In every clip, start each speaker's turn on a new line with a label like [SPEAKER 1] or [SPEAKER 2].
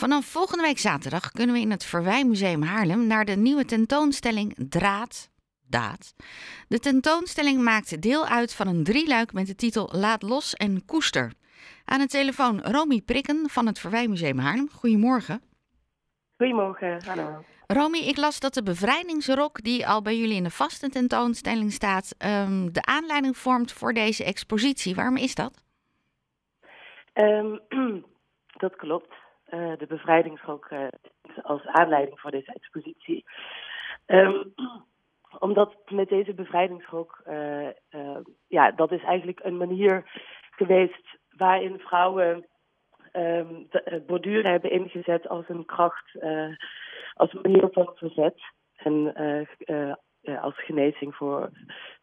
[SPEAKER 1] Vanaf volgende week zaterdag kunnen we in het Verwijmuseum Haarlem naar de nieuwe tentoonstelling Draad, Daad. De tentoonstelling maakt deel uit van een drieluik met de titel Laat los en koester. Aan de telefoon Romy Prikken van het Verwijmuseum Haarlem. Goedemorgen.
[SPEAKER 2] Goedemorgen, hallo.
[SPEAKER 1] Romy, ik las dat de bevrijdingsrok die al bij jullie in de vaste tentoonstelling staat, ehm, de aanleiding vormt voor deze expositie. Waarom is dat?
[SPEAKER 2] Ehm, dat klopt. Uh, de bevrijdingsrok uh, als aanleiding voor deze expositie. Um, omdat met deze bevrijdingsrok, uh, ja, dat is eigenlijk een manier geweest waarin vrouwen um, borduren hebben ingezet als een kracht, als een manier van verzet en als genezing voor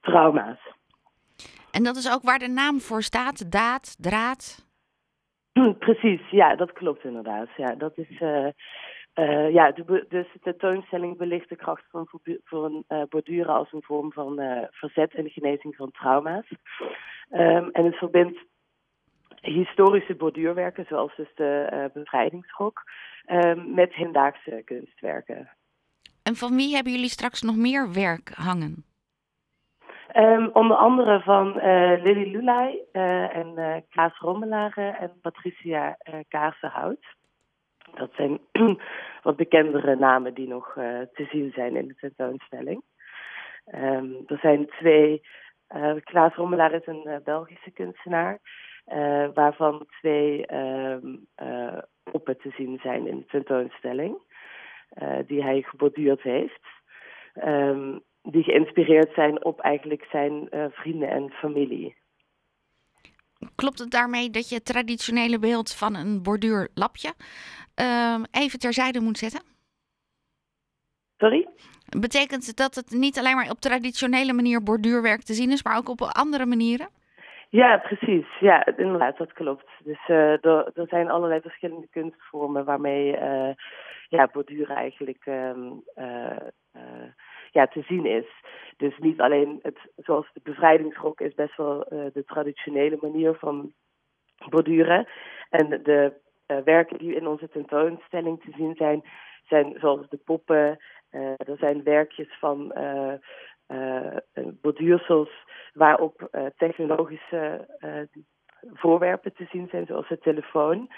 [SPEAKER 2] trauma's.
[SPEAKER 1] En dat is ook waar de naam voor staat, daad, draad?
[SPEAKER 2] Precies, ja, dat klopt inderdaad. Ja, dat is, uh, uh, ja, dus de tentoonstelling belicht de kracht van voor uh, borduren als een vorm van verzet en genezing van trauma's. Um, en het verbindt historische borduurwerken, zoals dus de bevrijdingsrok, um, met hedendaagse kunstwerken.
[SPEAKER 1] En van wie hebben jullie straks nog meer werk hangen?
[SPEAKER 2] Um, onder andere van uh, Lily Lulay uh, en uh, Klaas Rommelaren en Patricia uh, Kaarsenhout. Dat zijn wat bekendere namen die nog te zien zijn in de tentoonstelling. Um, er zijn twee. Klaas Rommelaar is een Belgische kunstenaar, waarvan twee um, poppen te zien zijn in de tentoonstelling, die hij geborduurd heeft. Um, die geïnspireerd zijn op eigenlijk zijn uh, vrienden en familie.
[SPEAKER 1] Klopt het daarmee dat je het traditionele beeld van een borduurlapje uh, even terzijde moet zetten?
[SPEAKER 2] Sorry?
[SPEAKER 1] Betekent het dat het niet alleen maar op traditionele manier borduurwerk te zien is, maar ook op andere manieren?
[SPEAKER 2] Ja, precies. Ja, inderdaad, dat klopt. Dus uh, er, er, zijn allerlei verschillende kunstvormen waarmee uh, ja, borduren eigenlijk uh, te zien is. Dus niet alleen het, zoals de bevrijdingsrok is best wel uh, de traditionele manier van borduren. En de uh, werken die in onze tentoonstelling te zien zijn, zijn zoals de poppen. Uh, er zijn werkjes van borduursels waarop technologische voorwerpen te zien zijn, zoals de telefoon.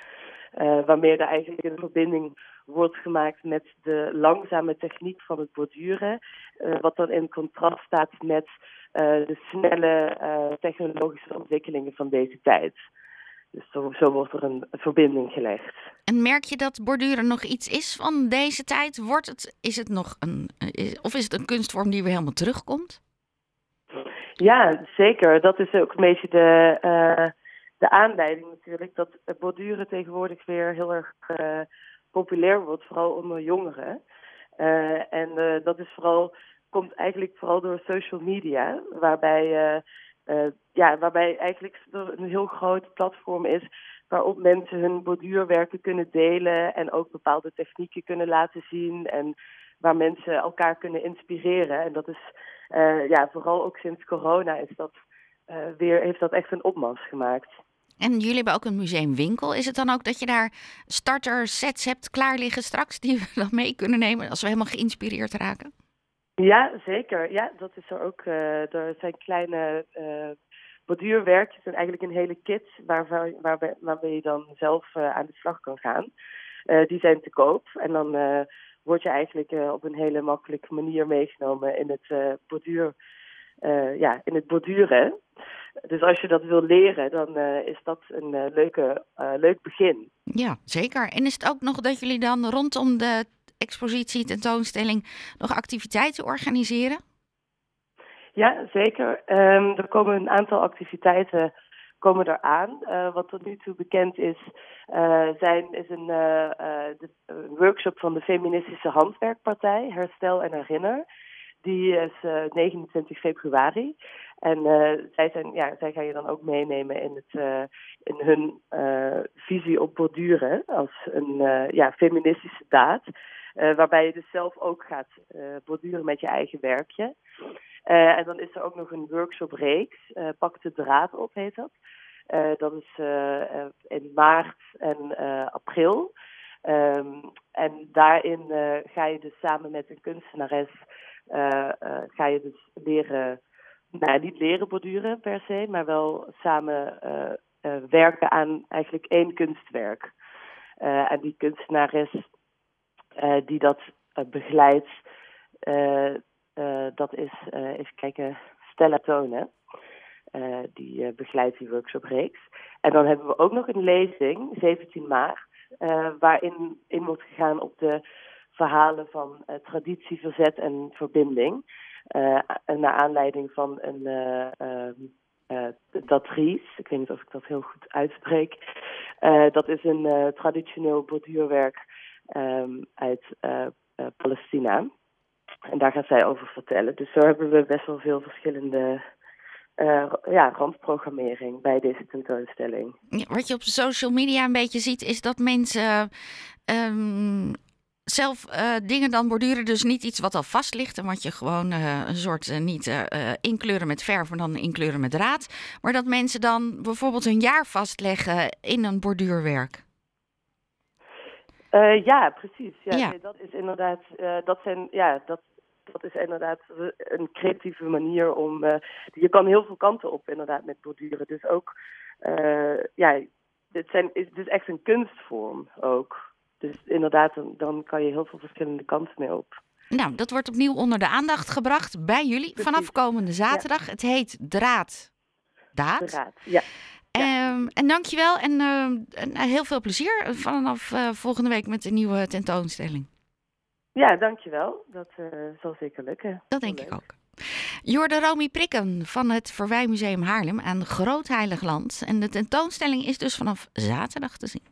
[SPEAKER 2] Waarmee er eigenlijk een verbinding wordt gemaakt met de langzame techniek van het borduren. Uh, wat dan in contrast staat met uh, de snelle technologische ontwikkelingen van deze tijd. Dus zo, zo, wordt er een verbinding gelegd.
[SPEAKER 1] En merk je dat borduren nog iets is van deze tijd? Wordt het, is het nog een, is, of is het een kunstvorm die weer helemaal terugkomt?
[SPEAKER 2] Ja, zeker. Dat is ook een beetje de, de aanleiding natuurlijk. Dat borduren tegenwoordig weer heel erg populair wordt, vooral onder jongeren. Uh, en uh, dat is vooral, komt eigenlijk vooral door social media, waarbij, ja, waarbij eigenlijk een heel groot platform is waarop mensen hun borduurwerken kunnen delen en ook bepaalde technieken kunnen laten zien en waar mensen elkaar kunnen inspireren. En dat is ja, vooral ook sinds corona is dat, weer, heeft dat echt een opmars gemaakt.
[SPEAKER 1] En jullie hebben ook een museumwinkel. Is het dan ook dat je daar starter sets hebt klaar liggen straks die we dan mee kunnen nemen als we helemaal geïnspireerd raken?
[SPEAKER 2] Ja, zeker. Ja, dat is er ook. Uh, er zijn kleine uh, borduurwerkjes en eigenlijk een hele kit waar, waar, waarmee je dan zelf uh, aan de slag kan gaan. die zijn te koop en dan word je eigenlijk op een hele makkelijke manier meegenomen in het borduur, ja, in het borduren. Dus als je dat wil leren, dan uh, is dat een uh, leuke, uh, leuk begin.
[SPEAKER 1] Ja, zeker. En is het ook nog dat jullie dan rondom de expositie, tentoonstelling, nog activiteiten organiseren?
[SPEAKER 2] Ja, zeker. Um, er komen een aantal activiteiten komen eraan. wat tot nu toe bekend is, zijn, is een de, workshop van de Feministische Handwerkpartij, Herstel en Herinner. Die is 29 februari. En uh, zij, zijn, ja, zij gaan je dan ook meenemen in, het, uh, in hun uh, visie op borduren als een ja, feministische daad. waarbij je dus zelf ook gaat borduren met je eigen werkje. en dan is er ook nog een workshop-reeks. Pak de draad op heet dat. dat is in maart en april. Ehm, en daarin ga je dus samen met een kunstenares ga je dus leren, nou niet leren borduren per se, maar wel samen werken aan eigenlijk één kunstwerk. en die kunstenares die dat begeleidt, dat is, even kijken, Stella Tonen. Die begeleidt die workshop-reeks. En dan hebben we ook nog een lezing, 17 maart, waarin in wordt gegaan op de verhalen van traditie, verzet en verbinding. Naar aanleiding van een Datries, ik weet niet of ik dat heel goed uitspreek. dat is een traditioneel borduurwerk um, uit Palestina. En daar gaat zij over vertellen. Dus zo hebben we best wel veel verschillende uh, ja, randprogrammering bij deze tentoonstelling.
[SPEAKER 1] wat je op social media een beetje ziet, is dat mensen um, zelf uh, dingen dan borduren. Dus niet iets wat al vast ligt en wat je gewoon uh, een soort niet inkleuren met verf, maar dan inkleuren met draad. Maar dat mensen dan bijvoorbeeld een jaar vastleggen in een borduurwerk.
[SPEAKER 2] ja, precies. Ja, ja. Nee, dat is inderdaad, dat zijn, ja, dat dat is inderdaad een creatieve manier om. Je kan heel veel kanten op, inderdaad, met borduren. Dus ook, ja, dit, zijn, is, dit is echt een kunstvorm ook. Dus inderdaad, dan, kan je heel veel verschillende kanten mee op.
[SPEAKER 1] Nou, dat wordt opnieuw onder de aandacht gebracht bij jullie vanaf komende zaterdag. Het heet Draad Daad.
[SPEAKER 2] Draad, ja.
[SPEAKER 1] Ja. Um, en dankjewel en, uh, en heel veel plezier vanaf uh, volgende week met de nieuwe tentoonstelling.
[SPEAKER 2] Ja, dankjewel. Dat uh, zal zeker lukken.
[SPEAKER 1] Dat denk ik ook. Jorde Romy Prikken van het Verwijmuseum Haarlem aan Groot Heilig Land. En de tentoonstelling is dus vanaf zaterdag te zien.